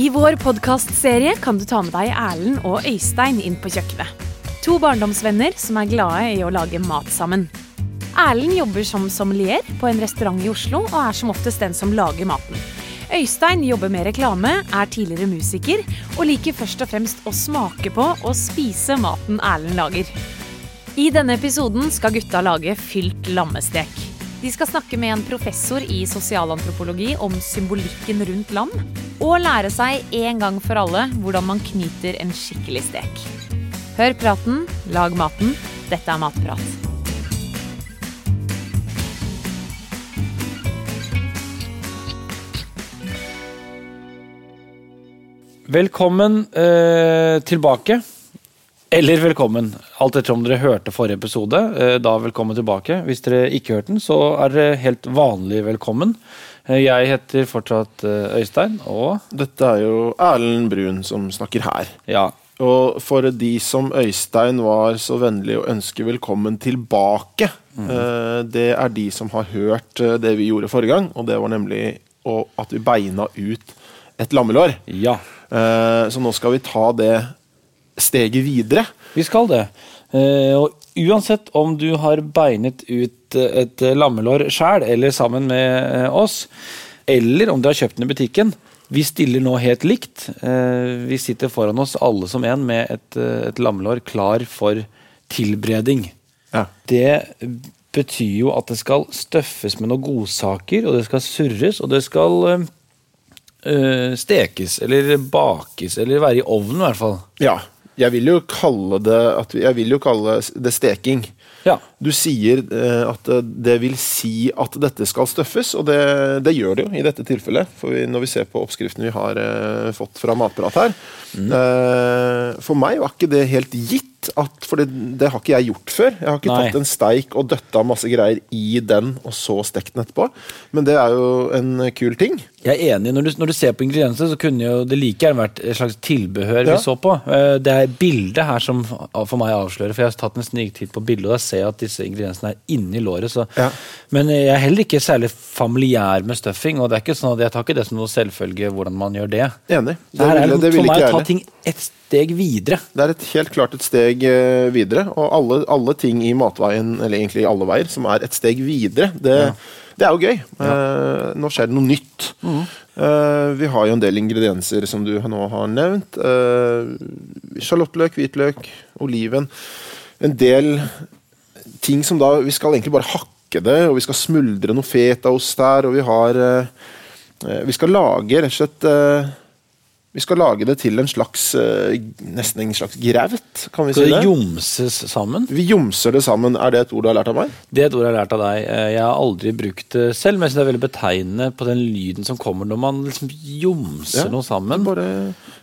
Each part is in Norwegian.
I vår podkastserie kan du ta med deg Erlend og Øystein inn på kjøkkenet. To barndomsvenner som er glade i å lage mat sammen. Erlend jobber som sommelier på en restaurant i Oslo og er som oftest den som lager maten. Øystein jobber med reklame, er tidligere musiker og liker først og fremst å smake på og spise maten Erlend lager. I denne episoden skal gutta lage fylt lammestek. De skal snakke med en professor i sosialantropologi om symbolikken rundt lam, og lære seg en gang for alle hvordan man knyter en skikkelig stek. Hør praten, lag maten. Dette er Matprat. Velkommen eh, tilbake. Eller velkommen, alt etter om dere hørte forrige episode. Eh, da velkommen tilbake. Hvis dere ikke hørte den, så er dere helt vanlig velkommen. Eh, jeg heter fortsatt eh, Øystein, og Dette er jo Erlend Brun som snakker her. ja, Og for de som Øystein var så vennlig å ønske velkommen tilbake, mm. det er de som har hørt det vi gjorde forrige gang, og det var nemlig at vi beina ut et lammelår. ja. Så nå skal vi ta det steget videre. Vi skal det. Eh, og uansett om du har beinet ut eh, et eh, lammelår sjæl, eller sammen med oss, eller om du har kjøpt den i butikken, vi stiller nå helt likt. Vi sitter foran oss alle som en med et, et lammelår klar for tilberedning. Ja. Det betyr jo at det skal støffes med noen godsaker, og det skal surres, og det skal eh, stekes, eller bakes, eller være i ovnen i hvert fall. ja. Jeg vil jo kalle det, vil jo kalle det steking. Ja. Du sier eh, at eh, det vil si at dette skal støffes, og det, det gjør det jo i dette tilfellet. For vi, når vi ser på oppskriften vi har eh, fått fra Matprat her eh, For meg var ikke det helt gitt, at, for det, det har ikke jeg gjort før. Jeg har ikke Nei. tatt en steik og døtta masse greier i den, og så stekt den etterpå. Men det er jo en kul ting. Jeg er enig. Når du, når du ser på ingrediensene, så kunne jo det like gjerne vært et slags tilbehør Ja. vi så på. Det er bildet her som for meg avslører, for jeg har tatt en sniktitt på bildet, og da ser jeg at disse ingrediensene er inni låret. Så. Ja. Men jeg er heller ikke særlig familiær med stuffing, og det er ikke sånn at jeg tar ikke det som noe selvfølge hvordan man gjør det. Enig. Det her er det, for meg å ta ting et steg videre. Det er et, helt klart et steg eh, videre, og alle, alle ting i matveien, eller egentlig alle veier, som er et steg videre, det, det er jo gøy. Eh, nå skjer det noe nytt. Eh, vi har jo en del ingredienser som du nå har nevnt. Uh, Sjalottløk, hvitløk, oliven. En del ting som da Vi skal egentlig bare hakke det, og vi skal smuldre noe fetaost der, og vi har eh, eh, Vi skal lage rett og slett eh, vi skal lage det til en slags Nesten en slags graut, kan vi si Skal det? det jomses sammen? Vi jomser det sammen. Er det et ord du har lært av meg? Det er et ord jeg har lært av deg. Jeg har aldri brukt det selv, men jeg synes det er veldig betegnende på den lyden som kommer når man liksom jomser Ja, noe sammen. Bare,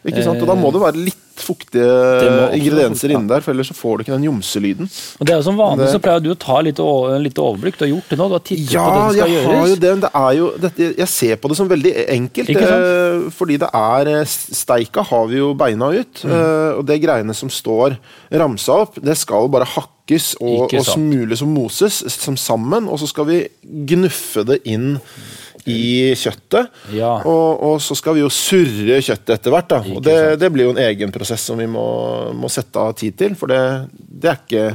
ikke sant? Og da må det være litt fuktige Det ingredienser inne der, for ellers så får du ikke den jomselyden. Og det er jo som vanlig Det- så pleier du å ta litt, litt overblikk. Du har gjort det nå, du har tittet Ja, på det som skal jeg har jo det, det er jo dette, Jeg ser på det som veldig enkelt. Eh, Fordi det er eh, Steika har vi jo beina ut. Mm. eh, Og det greiene som står ramsa opp, det skal bare hakkes og, og smules og moses som sammen. Og så skal vi gnuffe det inn i kjøttet. Ja. Og, og så skal vi jo surre kjøttet etter hvert. da Og det, det blir jo en egen prosess som vi må, må sette av tid til. For det, det er ikke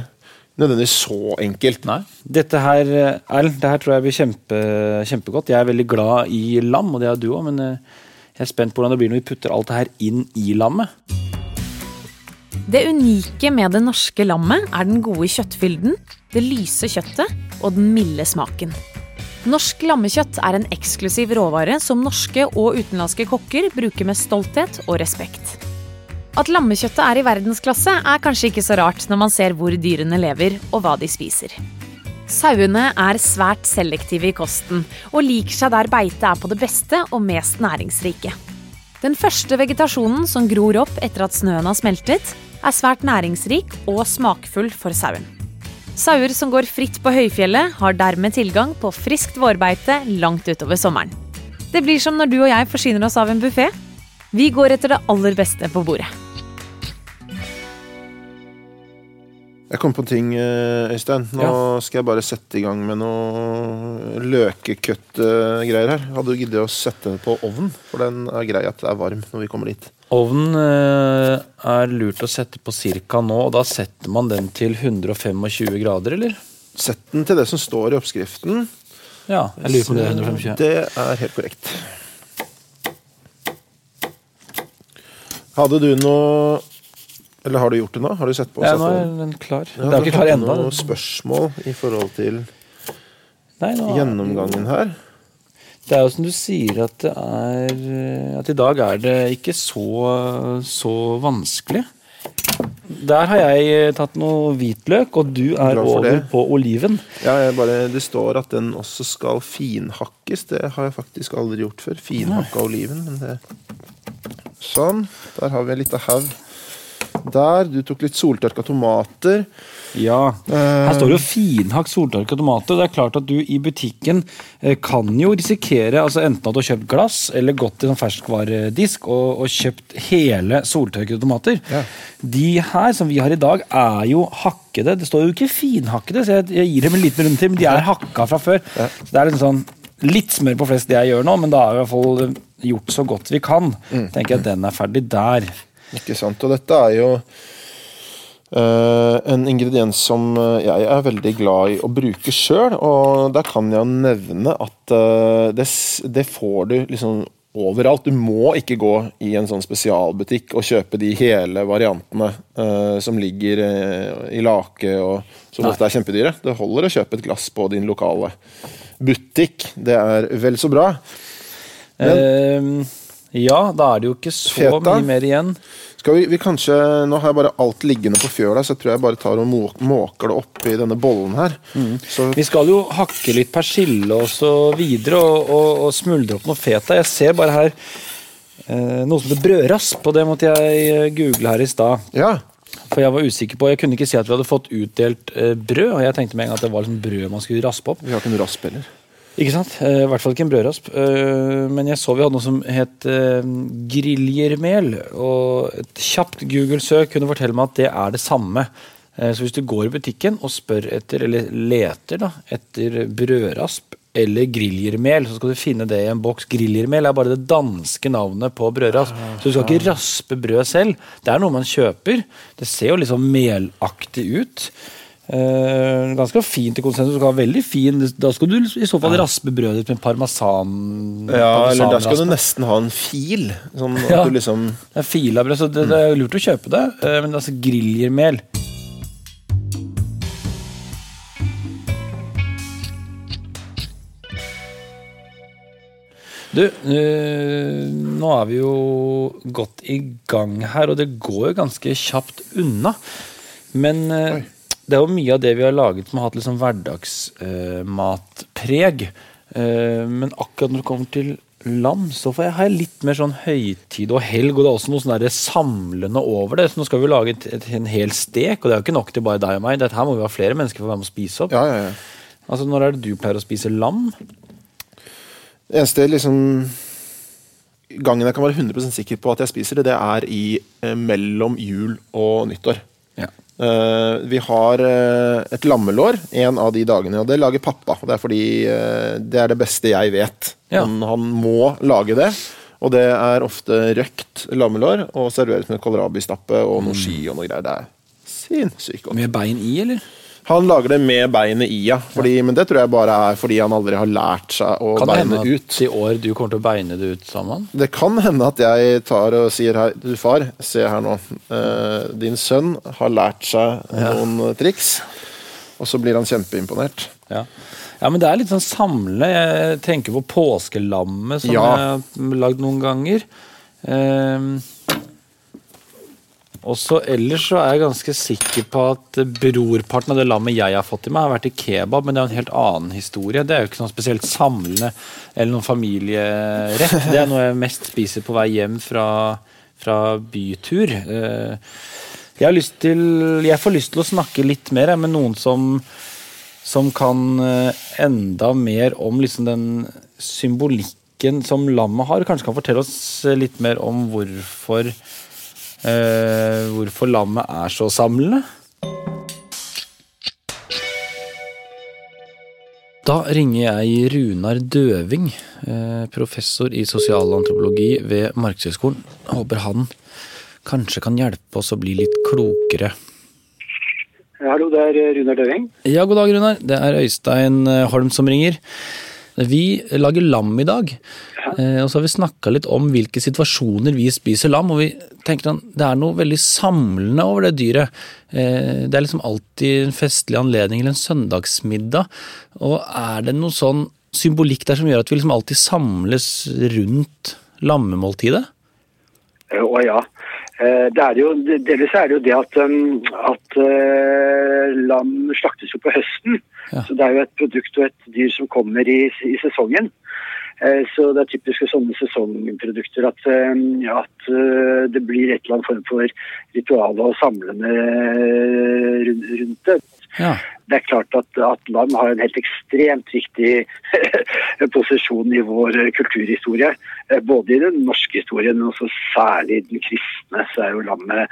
nødvendigvis så enkelt. Nei. Dette her, Erlend, det her tror jeg blir kjempe, kjempegodt. Jeg er veldig glad i lam, og det er du òg, men eh, jeg er spent på hvordan det blir når vi putter alt det her inn i lammet. Det unike med det norske lammet er den gode kjøttfylden, det lyse kjøttet og den milde smaken. Norsk lammekjøtt er en eksklusiv råvare som norske og utenlandske kokker bruker med stolthet og respekt. At lammekjøttet er i verdensklasse er kanskje ikke så rart når man ser hvor dyrene lever og hva de spiser. Sauene er svært selektive i kosten og liker seg der beite er på det beste og mest næringsrike. Den første vegetasjonen som gror opp etter at snøen har smeltet, er svært næringsrik og smakfull for sauen. Sauer som går fritt på høyfjellet, har dermed tilgang på friskt vårbeite langt utover sommeren. Det blir som når du og jeg forsyner oss av en buffé. Vi går etter det aller beste på bordet. Jeg kom på en ting, eh, Øystein. Nå skal jeg bare sette i gang med noe løkekøtt-greier her. Hadde du giddet å sette den på ovnen? For den er grei at det er varm når vi kommer dit. Ovnen eh, er lurt å sette på ca. nå, og da setter man den til 125 grader, eller? Sett den til det som står i oppskriften. Ja, jeg lurer på det. er 125. Det er helt korrekt. Hadde du noe Eller har du gjort det nå? Har du sett på? Ja, nå er den klar. Ja, det er ikke klar ennå. Har du Noen spørsmål i forhold til Nei, nå- gjennomgangen her. Det er jo som du sier, at det er At i dag er det ikke så, så vanskelig. Der har jeg tatt noe hvitløk, og du er over det. på oliven. Ja, bare, det står at den også skal finhakkes. Det har jeg faktisk aldri gjort før. Finhakka oliven. Men det Sånn. Der har vi en lita haug. Der. Du tok litt soltørka tomater. Ja. Her står det jo finhakk soltørka tomater. Det er klart at du i butikken eh, kan jo risikere altså enten at du har kjøpt glass eller gått i sånn ferskvaredisk og, og kjøpt hele soltørkede tomater. Ja. De her som vi har i dag, er jo hakkede. Det står jo ikke finhakkede, så jeg, gir dem en liten runde til, men de er hakka fra før. Så det er liksom sånn Litt smør på flest det jeg gjør nå, men da har vi i hvert fall gjort så godt vi kan. tenker jeg at den er ferdig der. Ikke sant? Og dette er jo Uh, en ingrediens som eh, jeg er veldig glad i å bruke sjøl. Og der kan jeg nevne at uh, det, det får du liksom overalt. Du må ikke gå i en sånn spesialbutikk og kjøpe de hele variantene uh, som ligger i lake og som ofte er kjempedyre. Det holder å kjøpe et glass på din lokale butikk. Det er vel så bra. Ehm, ja, da er det jo ikke så Feta. mye mer igjen. Skal vi, vi kanskje, Nå har jeg bare alt liggende på fjøla, så jeg tror jeg bare tar og måker det oppi denne bollen her. Så Vi skal jo hakke litt persille og så videre, og, og, og smuldre opp noe feta. Jeg ser bare her eh, noe som heter brødrasp, og det måtte jeg eh, google her i stad. ja. For jeg var usikker på, jeg kunne ikke si at vi hadde fått utdelt eh, brød, og jeg tenkte med en gang at det var liksom brød man skulle raspe opp. Vi har ikke noe rasp heller. Ikke sant? Eh, I hvert fall ikke en brødrasp. Eh, Men jeg så vi hadde noe som het eh, griljermel. Og et kjapt Google-søk kunne fortelle meg at det er det samme. Så hvis du går i butikken og spør etter, eller leter da, etter brødrasp eller griljermel, så skal du finne det i en boks. Griljermel er bare det danske navnet på brødrasp. Så du skal ikke raspe brød selv. Det er noe man kjøper. Det ser jo liksom melaktig ut. Eh, ganske fint i konsensus. Du skal ha veldig fin Da skal du i så fall raspe brødet ditt med parmesan. Ja, eller der skal du nesten ha en fil. Sånn at Ja. du liksom Det er fila brød, så det, det er lurt å kjøpe det. eh, Men altså grillermel Du, eh, nå er vi jo godt i gang her, og det går jo ganske kjapt unna. Men eh, det er jo mye av det vi har laget som har hatt liksom hverdagsmatpreg. Eh, men akkurat når det kommer til lam, så får jeg, har jeg litt mer sånn høytid og helg. Og det er også noe sånn samlende over det. Så nå skal vi lage et, et, en hel stek, og det er jo ikke nok til bare deg og meg. Dette her må vi ha flere mennesker for å være med å spise opp. Ja, ja, ja. Altså, Når er det du pleier å spise lam? Det eneste liksom gangen jeg kan være 100% sikker på at jeg spiser det, det er i eh, mellom jul og nyttår. Eh, vi har uh, et lammelår en av de dagene, og det lager pappa. Det er fordi uh, det er det beste jeg vet. Ja. Han, han må lage det. Og det er ofte røkt lammelår og serveres med kålrabistappe og noe ski og noe greier. Det er sinnssykt godt. Med bein i, eller? Han lager det med beinet i, ja. Fordi, Men det tror jeg bare er fordi han aldri har lært seg å Kan det hende at ut. i år du kommer til å beine det ut sammen? Det kan hende at jeg tar og sier her Du far, se her nå. Eh, din sønn har lært seg noen eh, triks. Og så blir han kjempeimponert. Ja. ja, men det er litt sånn samle. Jeg tenker på påskelammet som Ja. jeg har lagd noen ganger. Ehm, også ellers så er jeg ganske sikker på at brorparten av det lammet jeg har fått i meg, har vært i kebab, men det er jo en helt annen historie. Det er jo ikke noe spesielt samlende eller noen familierett. Det er noe jeg mest spiser på vei hjem fra, fra bytur. Eh, Jeg, til, jeg får lyst til å snakke litt mer med noen som som kan eh, enda mer om liksom den symbolikken som lammet har. Kanskje kan fortelle oss litt mer om hvorfor, Uh, hvorfor lammet er så samlende. Da ringer jeg Runar Døving, eh, professor i sosialantropologi ved Markedshøgskolen. Håper han kanskje kan hjelpe oss å bli litt klokere. Hallo, det er eh, Runar Døving. Ja, god dag, Runar. Det er Øystein Holm som ringer. Vi lager lam i dag og så har vi snakka litt om hvilke situasjoner vi spiser lam. Og vi tenker at det er noe veldig samlende over det dyret. Eh, det er liksom alltid en festlig anledning eller en søndagsmiddag. Og er det noe sånn symbolikk der som gjør at vi liksom alltid samles rundt lammemåltidet? Å ja. Det er jo, delvis er det jo det at, um, at lam slaktes jo på høsten. Ja. Så det er jo et produkt og et dyr som kommer i, i sesongen. Uh, så det er typisk sånne sesongprodukter at, uh, at det blir et eller annet form for ritual og med rundt det. Ja. Det er klart at, at lam har en helt ekstremt viktig posisjon i vår kulturhistorie. Både i den norske historien, men også særlig den kristne, så er jo lammet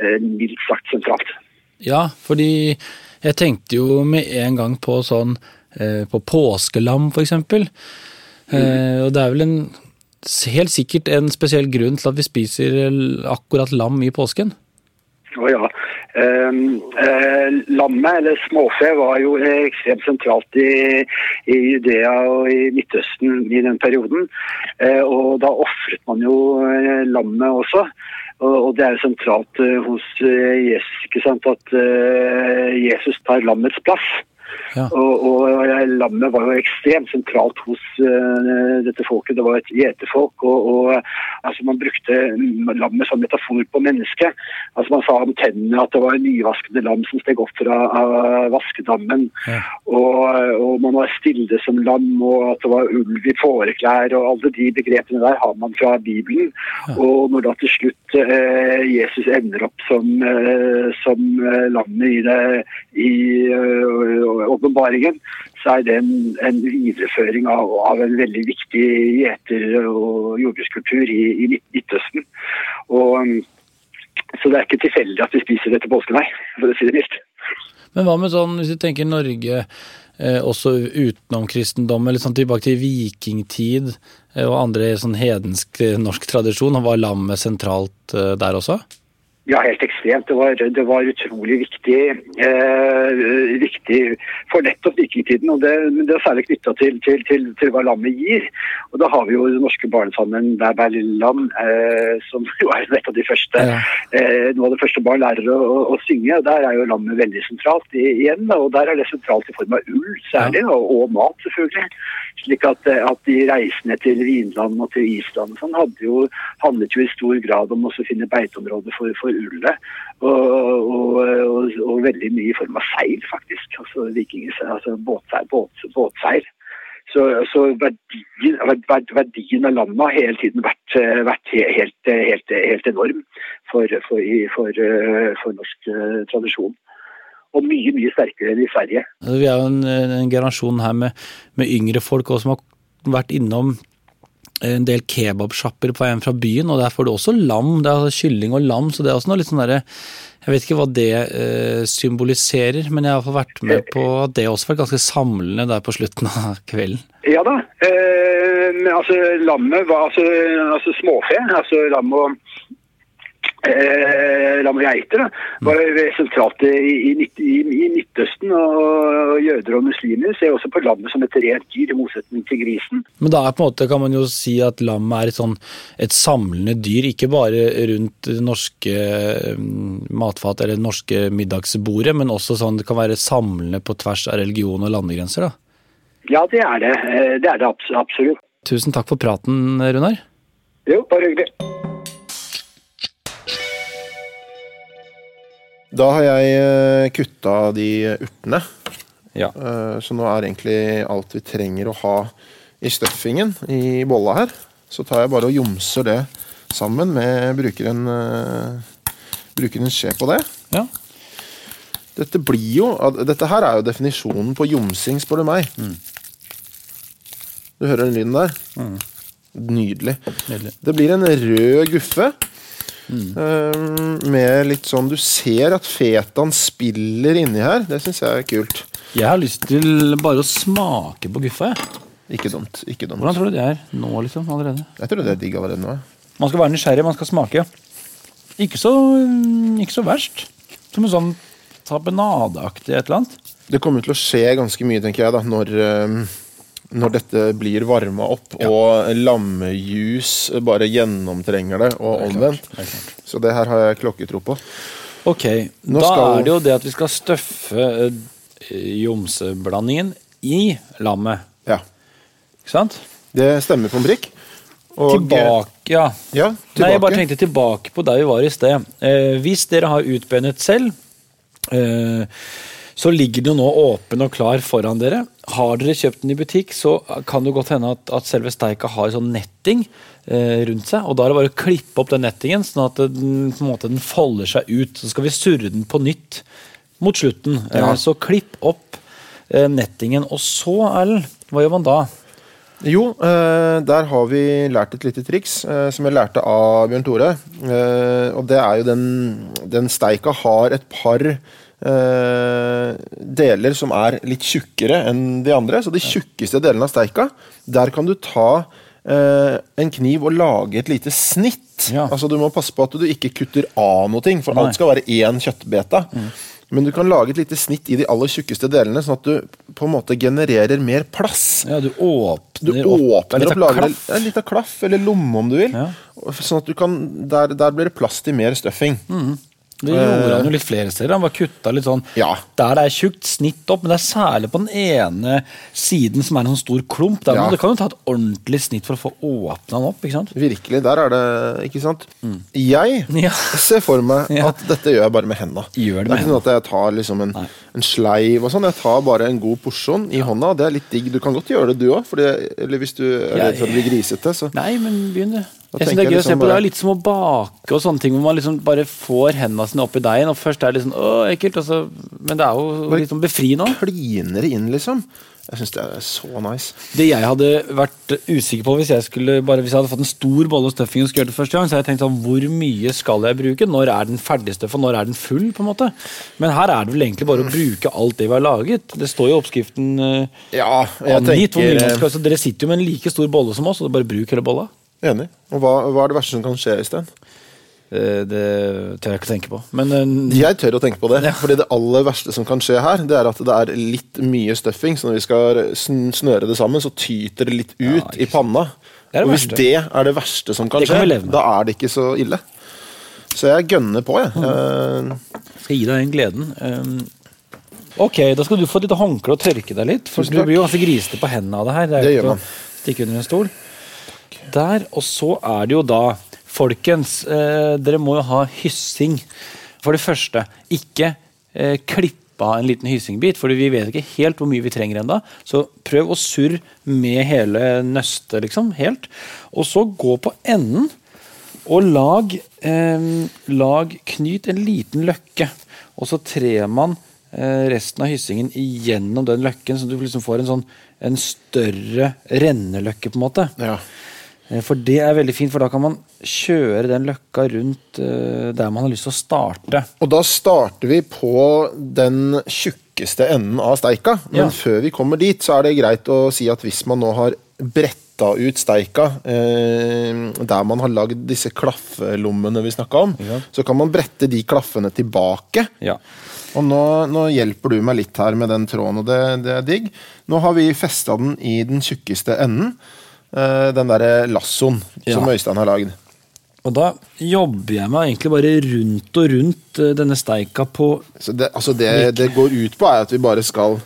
eh, mildt sagt sentralt. Ja, fordi jeg tenkte jo med en gang på sånn eh, på påskelam, for eksempel. Mm. Og det er vel en helt sikkert en spesiell grunn til at vi spiser akkurat lam i påsken? Å ja. Uh, eh, lammet, eller småfe, var jo ekstremt sentralt i, i Judea og i Midtøsten i den perioden. Eh, og da ofret man jo lammet også. Og, og det er jo sentralt hos Jesus ikke sant, at Jesus tar lammets plass. Ja. Og, og, lammet var jo ekstremt sentralt hos uh, dette folket. Det var et gjeterfolk. Og, og altså, man brukte lammet som metafor på mennesket. Altså, man sa om tennene at det var nyvaskede lam som steg opp fra uh, vaskedammen. Ja. Og, og, man var stille som lam, og at det var ulv i fåreklær. Og alle de begrepene der har man fra Bibelen. Ja. Og når da til slutt uh, Jesus ender opp som, som lammet i det i åpenbaringen, så er det en, en videreføring av, av, en veldig viktig gjeter- og jordbrukskultur i, i Midtøsten. Og, så det er ikke tilfeldig at vi spiser dette påsken, nei, for å si det mildt. Men hva med sånn, hvis du tenker Norge eh, også utenom kristendom, eller sånn tilbake til vikingtid eh, og andre sånn hedensk norsk tradisjon, var lammet sentralt eh, der også? Ja, helt ekstremt. Det var, det var utrolig viktig, eh, viktig for nettopp vikingtiden. og Det, det er særlig knytta til, til, til, til, hva lammet gir. Og Da har vi jo den norske barnesangen 'Bær, bær, lille lam', eh, som jo er et av de første ja. eh, noe av det første barn lærer å, å, å, synge. og Der er jo lammet veldig sentralt igjen. og Der er det sentralt i form av ull særlig, ja. og, og, mat selvfølgelig. Slik at, at de reisende til Vinland og til Island sånn, jo, handlet jo i stor grad om å finne beiteområder for, for ullet. Og, og, og, og, veldig mye i form av seil, faktisk. Altså, vikings, altså båtseil. Båt, båtseil. Så, så verdien, verdien, av landet har hele tiden vært, vært helt, helt, helt, enorm for, for, for, for norsk eh, tradisjon og mye mye sterkere enn i Sverige. Vi er jo en, en generasjon her med, med yngre folk også, som har vært innom en del kebabsjapper på veien fra byen, og der får du også lam. Det er altså kylling og lam, så det er også noe litt sånn derre Jeg vet ikke hva det eh, symboliserer, men jeg har iallfall vært med på at det også var ganske samlende der på slutten av kvelden. Ja da. Eh, altså lammet var altså, altså småfe. Altså lam og eh, og geiter var sentralt i, i, i, i, Midtøsten. Og jøder og muslimer ser også på lammet som et rent dyr, i motsetning til grisen. Men da er på en måte, kan man jo si at lammet er et, sånn, et samlende dyr, ikke bare rundt det norske mm, matfat eller det norske middagsbordet, men også sånn det kan være samlende på tvers av religion og landegrenser? da? Ja, det er det. Eh, det er det absolutt. Tusen takk for praten, Runar. Jo, bare hyggelig. Da har jeg eh, kutta de urtene. Ja. Eh, så nå er egentlig alt vi trenger å ha i stuffingen i bolla her. Så tar jeg bare og jomser det sammen med Bruker en, uh, bruker en skje på det. Ja. Dette blir jo Dette her er jo definisjonen på jomsing, spør du meg. Mm. Du hører den lyden der? Mm. Nydelig. Nydelig. Det blir en rød guffe. Mm. med litt sånn Du ser at fetaen spiller inni her. Det syns jeg er kult. Jeg har lyst til bare å smake på guffa. Ikke dumt. ikke dumt. Hvordan tror du det er nå, liksom? allerede? Jeg tror det er digg allerede nå. Man skal være nysgjerrig, man skal smake. Ikke så, ikke så verst. Som en sånn tabenadeaktig et eller annet. Det kommer til å skje ganske mye, tenker jeg, da, når, eh, når dette blir varma opp og lammejus bare gjennomtrenger det, og omvendt. Så det her har jeg klokketro på. Ok, Nå da skal- er det jo det at vi skal støffe eh, jomseblandingen i lammet. Ja. Ikke sant? Det stemmer på en prikk. Tilbake, ja. Ja, tilbake. Nei, jeg bare tenkte tilbake på der vi var i sted. Eh, hvis dere har utbenet selv, eh, så ligger jo nå åpen og klar foran dere. Har dere kjøpt den i butikk, så kan det godt hende at, at selve steika har sånn netting eh, rundt seg. Og da er det bare å klippe opp den nettingen, sånn at den, måte, den folder seg ut. Så skal vi surre den på nytt mot slutten. Eh, så klipp opp eh, nettingen. Og så, Erlend, hva gjør man da? Jo, eh, der har vi lært et lite triks eh, som jeg lærte av Bjørn Tore. Eh, og det er jo den, den steika har et par deler som er litt tjukkere enn de andre. Så de tjukkeste delene av steika, der kan du ta eh, en kniv og lage et lite snitt. Ja. Altså Du må passe på at du ikke kutter av noe, ting, for Nei. alt skal være én kjøttbete. Men du kan lage et lite snitt i de aller tjukkeste delene, sånn at du på en måte genererer mer plass. Ja, du åpner, Du åpner litt opp av lager klaff. en liten klaff eller lomme, om du vil. Ja. Sånn at du kan, der, der blir det plass til mer stuffing. Det gjorde han jo litt flere steder. Han var kutta litt sånn Ja. Der det er tjukt snitt opp, men det er særlig på den ene siden som er en sånn stor klump. Der, Ja. Det kan jo ta et ordentlig snitt for å få åpna den opp. ikke sant? Virkelig. Der er det Ikke sant? Jeg Ja. ser for meg at dette gjør jeg bare med henda. Det det er ikke sånn at jeg tar liksom en, en sleiv og sånn. Jeg tar bare en god porsjon i hånda, det er litt digg. Du kan godt gjøre det, du òg. Eller hvis du er redd for å bli grisete, så Nei, men begynn, du. Jeg synes Det er gøy gøy å se liksom på det er litt som å bake og sånne ting, hvor man liksom bare får hendene sine opp i deigen, og først er det litt sånn åh, ekkelt, og så, men det er jo Bare- litt sånn befriende òg. kliner inn, liksom. Jeg syns det er så nice. Det jeg hadde vært usikker på hvis jeg skulle bare hvis jeg hadde fått en stor bolle stuffing og skulle gjøre det første gang, så hadde jeg tenkt sånn, hvor mye skal jeg bruke? Når er den ferdigstøffa? Når er den full? på en måte? Men her er det vel egentlig bare å bruke alt det vi har laget. Det står jo i oppskriften uh, Ja, jeg angitt hvor mye man tenker skal, så Dere sitter jo med en like stor bolle som oss, og bare bruk hele bolla. Enig. Og hva, hva er det verste som kan skje, Øystein? Eh, Det tør jeg ikke tenke på. Men eh, Jeg tør å tenke på det. Fordi det aller verste som kan skje her, det er at det er litt mye stuffing. Så når vi skal snøre det sammen, så tyter det litt ut Ja, i panna. Det det og hvis verste. det er det verste som kan Det skje, da er det ikke så ille. Så jeg gønner på, jeg. Eh, skal gi deg den gleden. Ok, da skal du få et lite håndkle og tørke deg litt. For du blir jo ganske grisete på hendene av det her. Det, er Det gjør man. Stikke under en stol. Der, og så er det jo da Folkens, eh, dere må jo ha hyssing. For det første, ikke eh, klippe av en liten hyssingbit, for vi vet ikke helt hvor mye vi trenger ennå. Så prøv å surre med hele nøstet, liksom. Helt. Og så gå på enden. Og lag, eh, lag Knyt en liten løkke, og så trer man eh, resten av hyssingen igjennom den løkken, så du liksom får en sånn en større renneløkke, på en måte. ja. Eh, For det er veldig fint, for da kan man kjøre den løkka rundt eh, der man har lyst til å starte. Og da starter vi på den tjukkeste enden av steika. Men Ja. før vi kommer dit, så er det greit å si at hvis man nå har bretta ut steika eh, der man har lagd disse klaffelommene vi snakka om, Ja. så kan man brette de klaffene tilbake. Ja. Og nå, nå hjelper du meg litt her med den tråden, og det, det er digg. Nå har vi festa den i den tjukkeste enden. Eh, den derre lassoen Ja. som Øystein har lagd. Og da jobber jeg meg egentlig bare rundt og rundt eh, denne steika på Så det, altså det, det går ut på, er at vi bare skal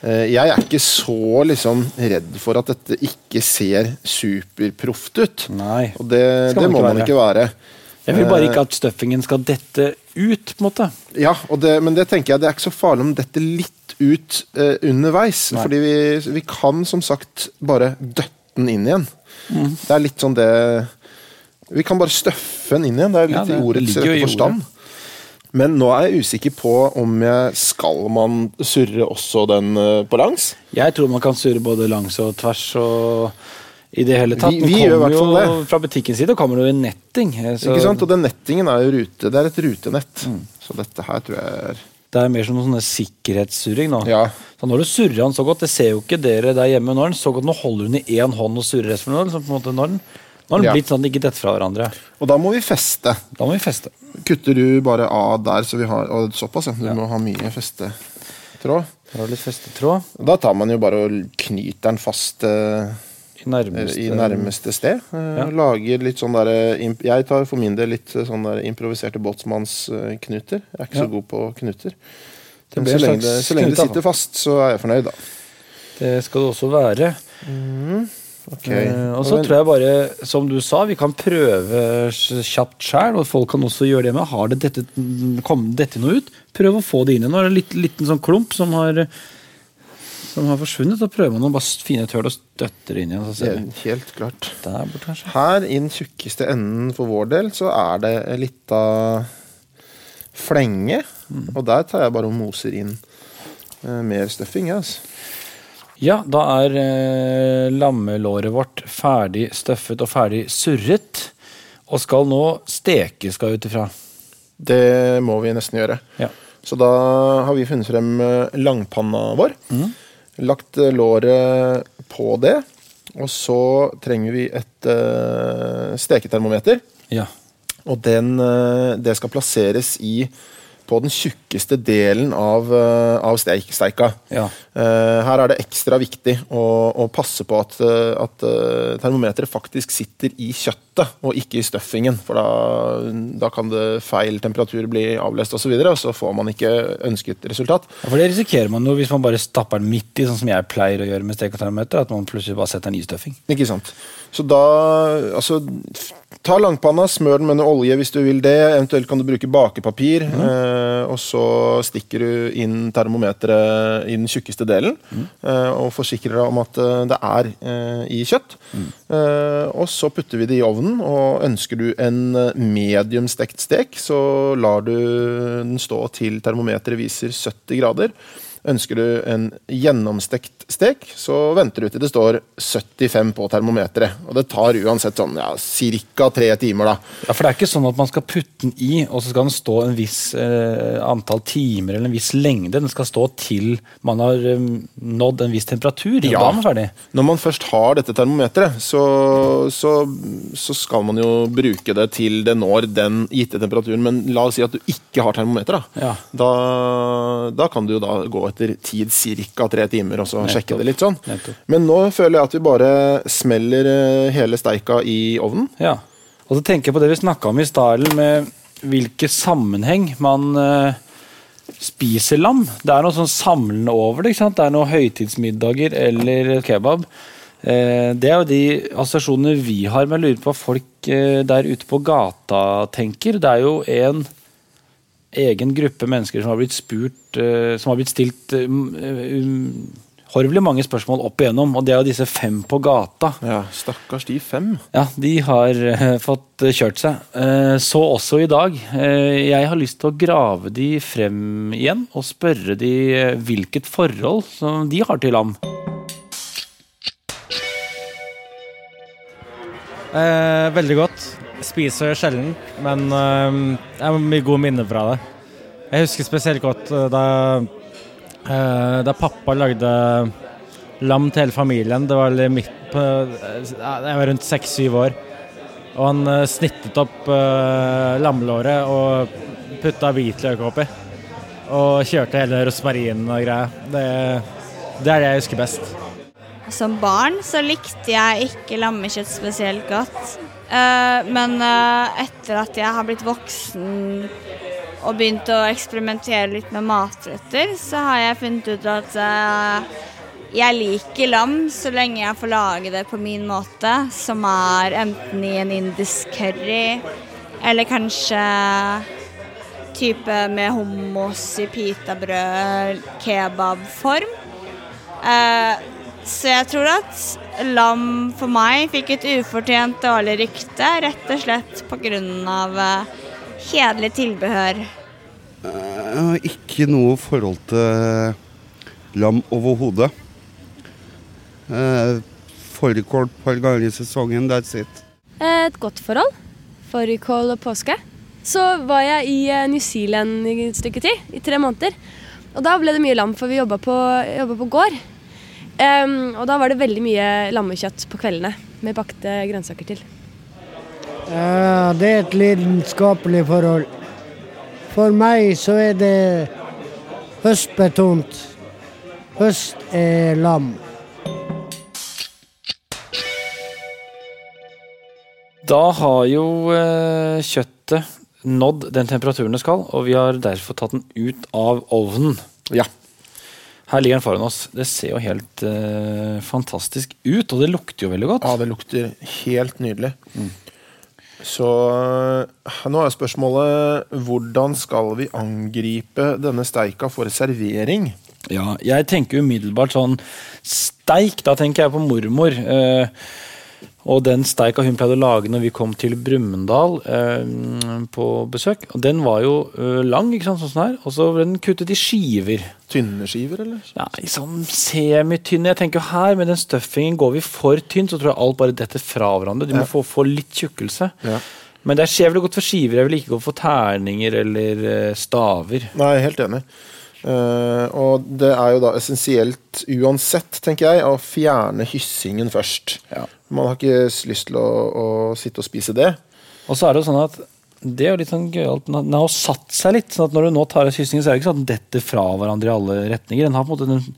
eh, Jeg er ikke så liksom redd for at dette ikke ser superproft ut. Nei. Og det, det må man ikke være. Jeg vil bare ikke at stuffingen skal dette ut, på en måte. Ja, og det, men det tenker jeg det er ikke så farlig om dette litt ut eh, underveis. Nei. Fordi vi, vi kan som sagt bare døtte den inn igjen. Mm. Det er litt sånn det Vi kan bare støffe den inn igjen. Det er litt Ja, det- i det ordets rette forstand. Men nå er jeg usikker på om jeg skal man surre også den eh, på langs. Jeg tror man kan surre både langs og tvers og i det hele tatt. Vi- Den vi i kommer jo Fra butikkens side kommer det jo i netting. eh, Så Ikke sant? Og den nettingen er jo rute. Det er et rutenett. Mm. Så dette her tror jeg er det er mer som noen sånne sikkerhetssurring nå. Ja. Så når du surrer den så godt, det ser jo ikke dere der hjemme Nå den så godt, nå holder hun i én hånd og surrer resten av liksom så på en måte når den, nå har den Ja. blitt sånn at de ikke detter fra hverandre. Og da må vi feste. Da må vi feste. Kutter du bare av der, så vi har og såpass, ja. Du må ha mye festetråd. Har Da tar man jo bare og knyter den fast eh, nærmeste, i nærmeste sted. Eh, Ja. Lager litt sånn der, Jeg tar for min del litt eh, sånn der improviserte båtsmannsknuter. Jeg er ikke Ja. så god på knuter. Men så lenge, det, så lenge det sitter fast, så er jeg fornøyd, da. Det skal det også være. Mm. Okay. Uh, og så tror jeg bare, som du sa, vi kan prøve kjapt sjøl, og folk kan også gjøre det med. Har det dette, kom dette noe ut? Prøv å få det inn det en litt, liten sånn klump som har, som har forsvunnet. Da prøver man å bare finne et hull og støtte det inn igjen. Så ser helt klart. Der borte, kanskje. Her i den tjukkeste enden for vår del, så er det ei lita flenge. Og der tar jeg bare og moser inn eh, mer stuffing. Altså. Ja, da er eh, lammelåret vårt ferdig støffet og ferdig surret. Og skal nå stekes, skal ut ifra. Det må vi nesten gjøre. Ja. Så da har vi funnet frem eh, langpanna vår. Lagt eh, låret på det. Og så trenger vi et uh, steketermometer. ja. Og den, uh, det skal plasseres i på den tjukkeste delen av, eh, av steik, steika. Ja. Eh, Her er det ekstra viktig å, å passe på at, eh, at termometeret faktisk sitter i kjøttet og ikke i stuffingen. For da, da kan det feil temperatur bli avlest og, så videre, og så får man ikke ønsket resultat. Ja, For det risikerer man jo hvis man bare stapper den midt i, sånn som jeg pleier å gjøre med steketermometer. At man plutselig bare setter den i stuffing. Ikke sant? Så da Altså, ta langpanna, smør den med noe olje hvis du vil det. Eventuelt kan du bruke bakepapir. Eh, og så stikker du inn termometeret i den tjukkeste delen. Eh, og forsikrer deg om at eh, det er eh, i kjøtt. Eh, og så putter vi det i ovnen. Og ønsker du en eh, mediumstekt stek, så lar du den stå til termometeret viser 70 grader. Ønsker du en gjennomstekt stek, så venter du til det står 75 på termometeret. Og det tar uansett sånn ja, ca. tre timer, da. Ja, For det er ikke sånn at man skal putte den i, og så skal den stå en viss eh, antall timer eller en viss lengde. Den skal stå til man har eh, nådd en viss temperatur. Ja. Da er man ferdig. Når man først har dette termometeret, så, så, så skal man jo bruke det til det når den gitte temperaturen. Men la oss si at du ikke har termometer. Da, Ja. da, da kan du jo da gå etter tid ca. tre timer og så Nettopp. sjekke det litt sånn. Nettopp. Men nå føler jeg at vi bare smeller eh, hele steika i ovnen. Ja. Og så tenker jeg på det vi snakka om i stalen med hvilken sammenheng man eh, spiser lam. Det er noe sånn samlende over det. ikke sant? Det er noe høytidsmiddager eller kebab. Eh, det er jo de assosiasjonene vi har, men jeg lurer på hva folk der ute på gata tenker. Det er jo en egen gruppe mennesker som har blitt spurt eh, Som har blitt stilt eh, um, horvelig mange spørsmål opp igjennom, og det er jo disse fem på gata. Ja, Stakkars de fem. Ja, de har eh, fått eh, kjørt seg. Eh, så også i dag. Eh, jeg har lyst til å grave de frem igjen og spørre de eh, hvilket forhold som de har til ham. Eh, veldig godt. Spiser sjelden, men eh, jeg har mye gode minner fra det. Jeg husker spesielt godt eh, da, eh, da pappa lagde lam til hele familien. Det var midt på eh, Jeg var rundt seks-syv år. Og han snittet opp uh, lammelåret og putta hvitløk oppi. Og kjørte hele rosmarinen og greia. Det, det er det jeg husker best. Som barn så likte jeg ikke lammekjøtt spesielt godt. Eh, men eh, etter at jeg har blitt voksen og begynt å eksperimentere litt med matretter, så har jeg funnet ut at eh, jeg liker lam så lenge jeg får lage det på min måte, som er enten i en indisk curry eller kanskje type med hummus i pitabrød, kebabform. Eh, så jeg tror at lam for meg fikk et ufortjent dårlig rykte, rett og slett pga. Uh, kjedelig tilbehør. Jeg har ikke noe forhold til lam overhodet. Eh, Fårikål et par ganger i sesongen, that's it. Et godt forhold. Fårikål og påske. så var jeg i eh, New Zealand i et stykke tid, i tre måneder. Og da ble det mye lam, for vi jobba på, på gård. Em, og da var det veldig mye lammekjøtt på kveldene med bakte grønnsaker til. Ja, det er et lidenskapelig forhold. For meg så er det høstbetont. Høst er lam. Da har jo eh, kjøttet nådd den temperaturen det skal, og vi har derfor tatt den ut av ovnen. Ja. Her ligger den foran oss. Det ser jo helt uh, fantastisk ut, og det lukter jo veldig godt. Ja, det lukter helt nydelig. Så øh, nå er spørsmålet hvordan skal vi angripe denne steika for servering? Ja, jeg tenker umiddelbart sånn steik. Da tenker jeg på mormor. Eh, og den steika hun pleide å lage når vi kom til Brumunddal eh, på besøk. Og den var jo eh, lang, ikke sant, sånn sånn her. Og så ble den kuttet i skiver. Tynne skiver, eller? Nei, sånn semitynne. Jeg tenker her med den stuffingen, går vi for tynt, så tror jeg alt bare detter fra hverandre. Du må Ja. få, få litt tjukkelse. Ja. Men det er jeg godt for skiver, jeg vil ikke gå for terninger eller eh, staver. Nei, helt enig. Uh, og det er jo da essensielt uansett, tenker jeg, å fjerne hyssingen først. Man har ikke lyst til å, å sitte og spise det. Og så er det jo sånn at det er jo litt sånn gøyalt. Den har- satt seg litt. sånn at Når du nå tar av hyssingen, så er det ikke sånn at den detter fra hverandre i alle retninger. Den har på en måte den,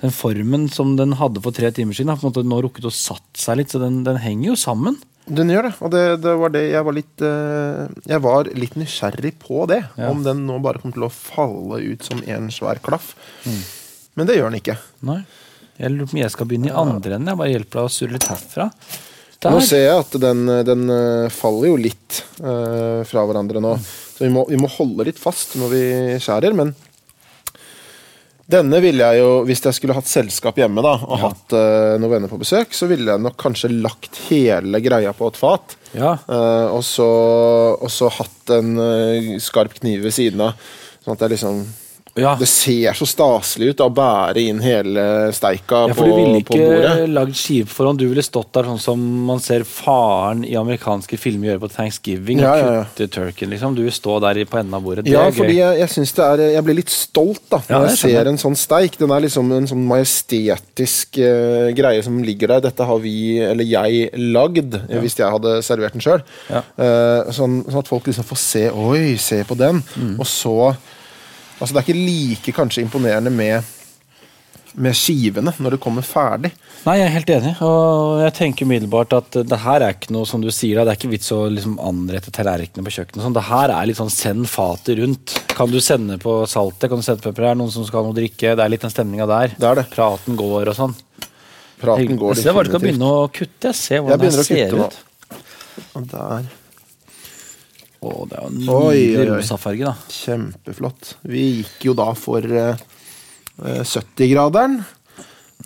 den formen som den hadde for tre timer siden, har på en måte nå rukket å satt seg litt. Så den, den henger jo sammen. Den gjør det, og det, det var det jeg var litt eh, Jeg var litt nysgjerrig på det. Ja. Om den nå bare kom til å falle ut som en svær klaff. Men det gjør den ikke. Nei. Jeg lurer på om jeg skal begynne i andre enden. Jeg bare hjelper deg å surre litt herfra. Nå ser jeg at den, den eh, faller jo litt uh, fra hverandre nå. Så vi må, vi må holde litt fast når vi skjærer, men denne ville jeg jo, hvis jeg skulle hatt selskap hjemme da, og hatt uh, noen venner på besøk, så ville jeg nok kanskje lagt hele greia på et fat. Ja. Uh, og, så, og så hatt en skarp kniv ved siden av. Sånn at jeg liksom Ja. Det ser så staselig ut å bære inn hele steika Ja, på, for du ville ikke lagd skive foran. Du ville stått der sånn som man ser faren i amerikanske filmer gjøre på thanksgiving. Ja, ja, ja. kutte turken, liksom. Du vil stå der på enden av bordet. Det Ja, fordi jeg, jeg det er Jeg blir litt stolt da når jeg ser en sånn steik. Den er liksom en sånn majestetisk uh, greie som ligger der. Dette har vi, eller jeg, lagd, eh, hvis jeg hadde servert den sjøl. Ja. sånn, sånn at folk liksom får se Oi, se på den. Mm. Og så Altså, det er ikke like kanskje imponerende med med skivene når det kommer ferdig. Nei, jeg er helt enig. Og jeg tenker umiddelbart at det her er ikke noe som du sier, det er ikke vits å liksom anrette tallerkenene på kjøkkenet. Sånn. Det her er litt sånn send fatet rundt. Kan du sende på saltet? Kan du sende pepper her? Noen som skal ha noe å drikke? Det er litt den stemninga der. Det er det. Praten går og sånn. Praten går jeg ser bare du skal begynne å kutte. Jeg ser Jeg hvordan det begynner ser kutte ut. Og der. Å, det er jo en nydelig oi, farge, da. Kjempeflott. Vi gikk jo da for eh, eh, 70-graderen.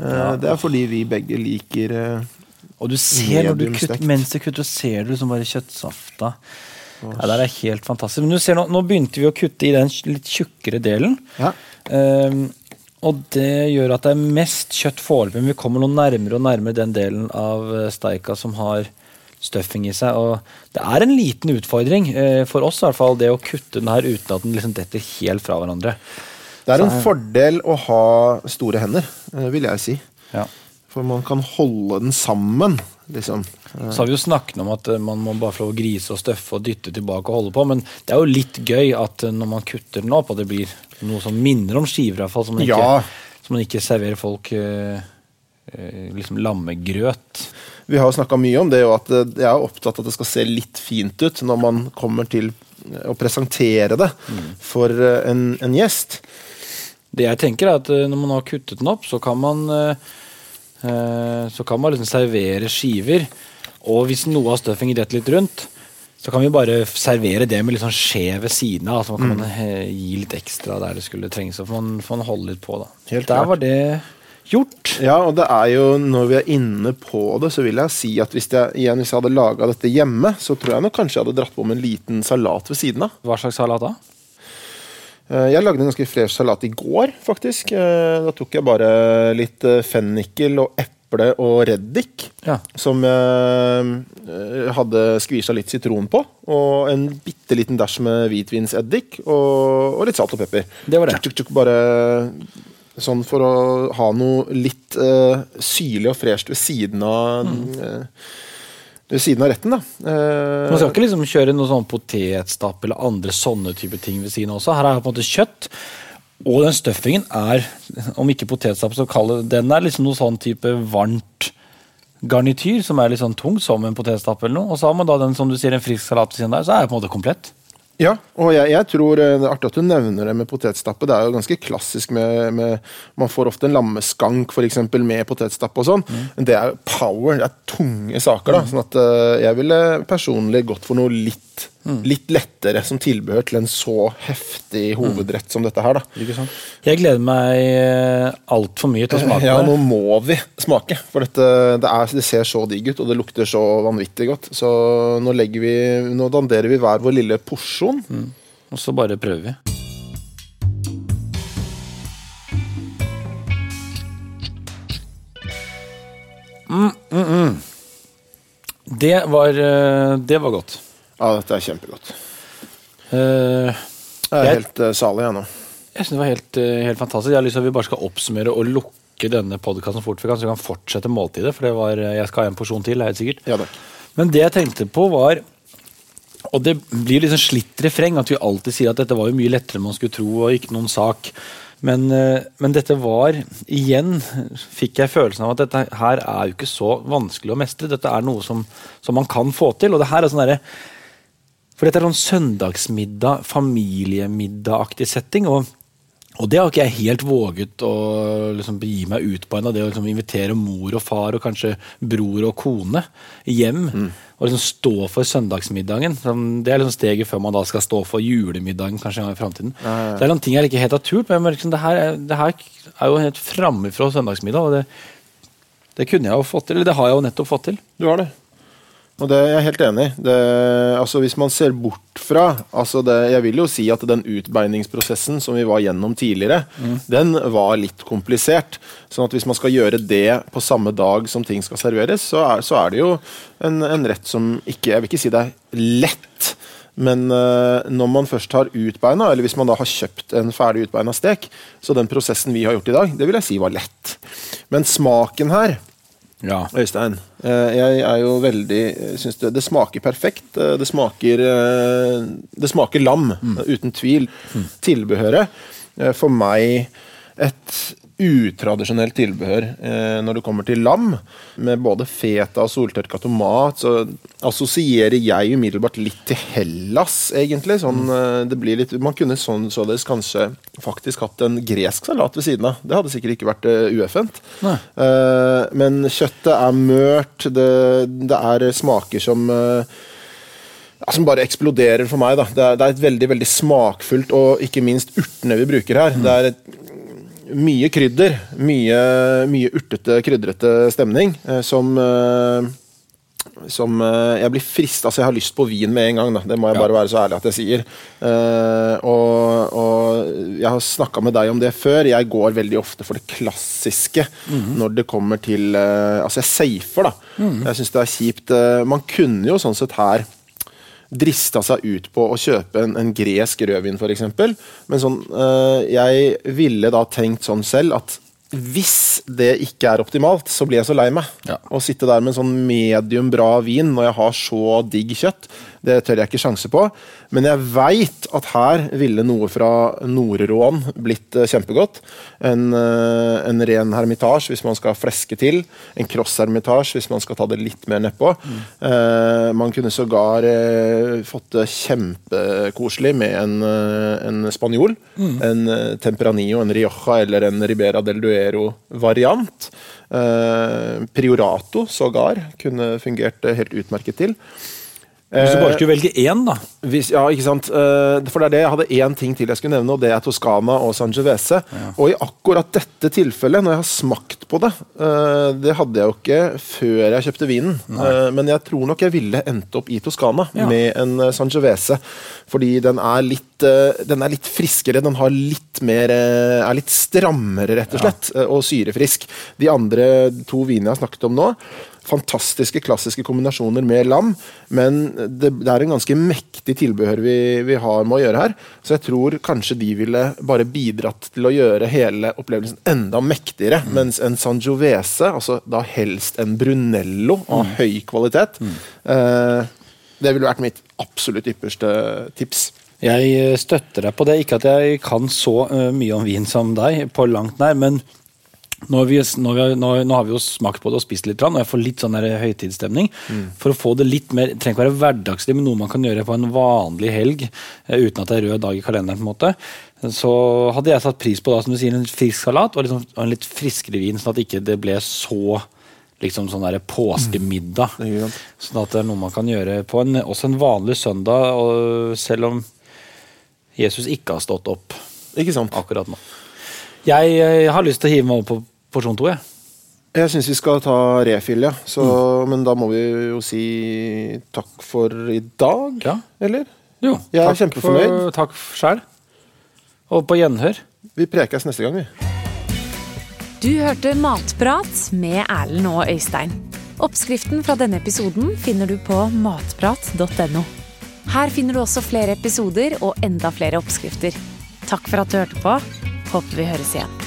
Eh, Det er fordi vi begge liker eh, Og du ser når du Medium kutter, stekt. mens du kutter, så ser du liksom bare kjøttsafta. Ja, det er helt fantastisk. Men du ser nå, nå begynte vi å kutte i den litt tjukkere delen. Ja. Ehm, og det gjør at det er mest kjøtt foreløpig, men vi kommer nå nærmere og nærmere den delen av eh, steika som har stuffing i seg. Og det er en liten utfordring, eh, for oss i hvert fall, det å kutte den her uten at den liksom detter helt fra hverandre. Det er en fordel å ha store hender, eh, vil jeg si. Ja. For man kan holde den sammen, liksom. Så har vi jo snakket om at eh, man må bare få grise og støffe og dytte tilbake og holde på, men det er jo litt gøy at når man kutter den opp, og det blir noe som minner om skiver, i hvert fall, som man ikke, Ja. som man ikke serverer folk liksom lammegrøt. Vi har jo snakka mye om det, og at eh, jeg er opptatt av at det skal se litt fint ut når man kommer til eh, å presentere det for eh, en, en gjest. Det jeg tenker er at når man har kuttet den opp, så kan man så kan man liksom servere skiver. Og hvis noe av stuffingen detter litt rundt, så kan vi bare servere det med litt sånn skje ved siden av. Så kan man eh, gi litt ekstra der det skulle trenges. Så får man, får man holde litt på, da. Helt der klart. var det gjort. Ja, og det er jo, når vi er inne på det, så vil jeg si at hvis jeg, igjen, hvis jeg hadde laga dette hjemme, så tror jeg nok kanskje jeg hadde dratt på med en liten salat ved siden av. Hva slags salat da? Eh, Jeg lagde en ganske fresh salat i går, faktisk. Eh, Da tok jeg bare litt eh, fennikel og eple og reddik. Ja. Som jeg hadde skvisa litt sitron på. Og en bitte liten dash med hvitvinseddik og, og litt salt og pepper. Det var det. Tjuk, tjuk, tjuk, bare sånn for å ha noe litt uh, syrlig og fresht ved siden av eh, ved siden av retten, da. Uh, Man skal ikke liksom kjøre noe sånn potetstapp eller andre sånne type ting ved siden også. Her er det på en måte kjøtt. Og den stuffingen er, om ikke potetstapp, så kall det den er liksom noe sånn type varmt garnityr som er litt sånn tung, som en potetstapp eller noe. Og så har man da den, som du sier, en frisk salat ved siden der, så er det på en måte komplett. Ja, og jeg, jeg tror eh, det er artig at du nevner det med potetstappe. Det er jo ganske klassisk med, med Man får ofte en lammeskank for eksempel, med potetstappe og sånn. Men det er power, det er tunge saker. da, sånn at eh, Jeg ville personlig gått for noe litt, litt lettere som tilbehør til en så heftig hovedrett som dette her. da. Jeg gleder meg eh, altfor mye til å smake Ja, nå må vi smake. For dette, det, er, det ser så digg ut, og det lukter så vanvittig godt. Så nå, vi, nå danderer vi hver vår lille porsjon. Og så bare prøver vi. Mm, mm, mm. Det var eh, Det var godt. Ja, dette er kjempegodt. Uh, Jeg er Jeg- helt uh, salig, jeg nå. Jeg synes det var helt, uh, helt fantastisk. Jeg har lyst til at vi bare skal oppsummere og lukke denne podkasten fort vi kan, så vi kan fortsette måltidet. For det var, jeg skal ha en porsjon til, helt sikkert. Ja. Men det jeg tenkte på var Og det blir liksom slitt refreng at vi alltid sier at dette var jo mye lettere enn man skulle tro, og ikke noen sak. Men, men dette var Igjen fikk jeg følelsen av at dette her er jo ikke så vanskelig å mestre. Dette er noe som, som man kan få til. Og det her er sånn derre For dette er sånn søndagsmiddag, familiemiddagaktig setting. og og det har ikke jeg helt våget å liksom begi meg ut på ennå. Det å liksom invitere mor og far og kanskje bror og kone hjem. Og liksom stå for søndagsmiddagen. Det er liksom steget før man da skal stå for julemiddagen kanskje en gang i fremtiden. ja. det er noen ting jeg ikke helt har turt, men liksom, det, her, er- det her er jo helt framifrå søndagsmiddag. Og det, det kunne jeg jo fått til, eller det har jeg jo nettopp fått til. Du har det. Og det er jeg helt enig i. Altså, hvis man ser bort fra altså det, Jeg vil jo si at den utbeiningsprosessen som vi var gjennom tidligere, den var litt komplisert. Sånn at hvis man skal gjøre det på samme dag som ting skal serveres, så er, så er det jo en, en rett som ikke Jeg vil ikke si det er lett. Men eh, når man først har utbeina, eller hvis man da har kjøpt en ferdig utbeina stek, så den prosessen vi har gjort i dag, det vil jeg si var lett. Men smaken her Ja. Øystein, eh, jeg er jo veldig jeg synes det, det smaker perfekt. Eh, Det smaker, eh, det smaker lam, uten tvil. Tilbehøret eh, for meg et utradisjonelt tilbehør eh, når det kommer til lam. Med både feta og soltørka tomat, så assosierer jeg umiddelbart litt til Hellas, egentlig. Sånn, eh, det blir litt, man kunne sånn således kanskje faktisk hatt en gresk salat ved siden av. Det hadde sikkert ikke vært uh, ueffent. Eh, men kjøttet er mørt, det, det er smaker som eh, som bare eksploderer for meg. Da. Det, er, det er et veldig veldig smakfullt, og ikke minst urtene vi bruker her. Det er et, mye krydder. Mye, mye urtete, krydrete stemning eh, som eh, som eh, Jeg blir frist, altså jeg har lyst på vin med en gang. Da. Det må jeg bare være så ærlig at jeg sier. Og, og jeg har snakka med deg om det før. Jeg går veldig ofte for det klassiske når det kommer til Altså, jeg safer, da. Jeg syns det er kjipt. man kunne jo sånn sett her drista seg ut på å kjøpe en, en gresk rødvin, f.eks. Men sånn, eh, jeg ville da tenkt sånn selv at hvis det ikke er optimalt, så blir jeg så lei meg. Ja. Å sitte der med en sånn medium bra vin når jeg har så digg kjøtt, det tør jeg ikke sjanse på. Men jeg veit at her ville noe fra Nordrån blitt eh, kjempegodt. En, eh, en ren hermitasje hvis man skal fleske til. En cross-hermitasje hvis man skal ta det litt mer nedpå. Eh, man kunne sågar eh, fått det kjempekoselig med en, eh, en spanjol. En eh, Temperanillo, en Rioja eller en Ribera del Duero-variant. Eh, Priorato sågar kunne fungert helt utmerket til. Hvis du bare skulle velge én, da. Hvis, ja, ikke sant? Eh, For det er det jeg hadde én ting til jeg skulle nevne, og det er Toscana og Sangiovese. Og i akkurat dette tilfellet, når jeg har smakt på det eh, Det hadde jeg jo ikke før jeg kjøpte vinen, Nei. men jeg tror nok jeg ville endt opp i Toscana Ja. med en eh, Sangiovese. Fordi den er litt eh, Den er litt friskere, den har litt mer eh, er litt strammere, rett og slett, ja. og syrefrisk. De andre to vinene jeg har snakket om nå, fantastiske klassiske kombinasjoner med lam, men det, det er en ganske mektig tilbehør vi, vi, har med å gjøre her. Så jeg tror kanskje de ville bare bidratt til å gjøre hele opplevelsen enda mektigere. Mm. Mens en Sangiovese, altså da helst en Brunello av mm. høy kvalitet, mm. eh, det ville vært mitt absolutt ypperste tips. Jeg eh, støtter deg på det. Ikke at jeg kan så uh, mye om vin som deg, på langt nær. men nå har, vi, når, nå, har, vi, jo smakt på det og spist litt, og jeg får litt sånn høytidsstemning. Mm. For å få det litt mer, det trenger ikke være hverdagslig, men noe man kan gjøre på en vanlig helg uh, uten at det er rød dag i kalenderen. på en måte. Så hadde jeg satt pris på da, som du sier, en frisk salat og, liksom, og en litt friskere vin, sånn at ikke det ble så liksom sånn der påskemiddag. Mm. Sånn at det er noe man kan gjøre på en, også en vanlig søndag, selv om Jesus ikke har stått opp akkurat nå. Jeg, jeg har lyst til å hive meg over på porsjon to. Jeg, jeg syns vi skal ta refill, ja. Så, mm. Men da må vi jo si takk for i dag, ja. eller? Jo. Jeg er kjempefornøyd. For, takk sjæl. Og på gjenhør. Vi prekes neste gang, vi. Du hørte Matprat med Erlend og Øystein. Oppskriften fra denne episoden finner du på matprat.no. Her finner du også flere episoder og enda flere oppskrifter. Takk for at du hørte på. Håper vi høres igjen.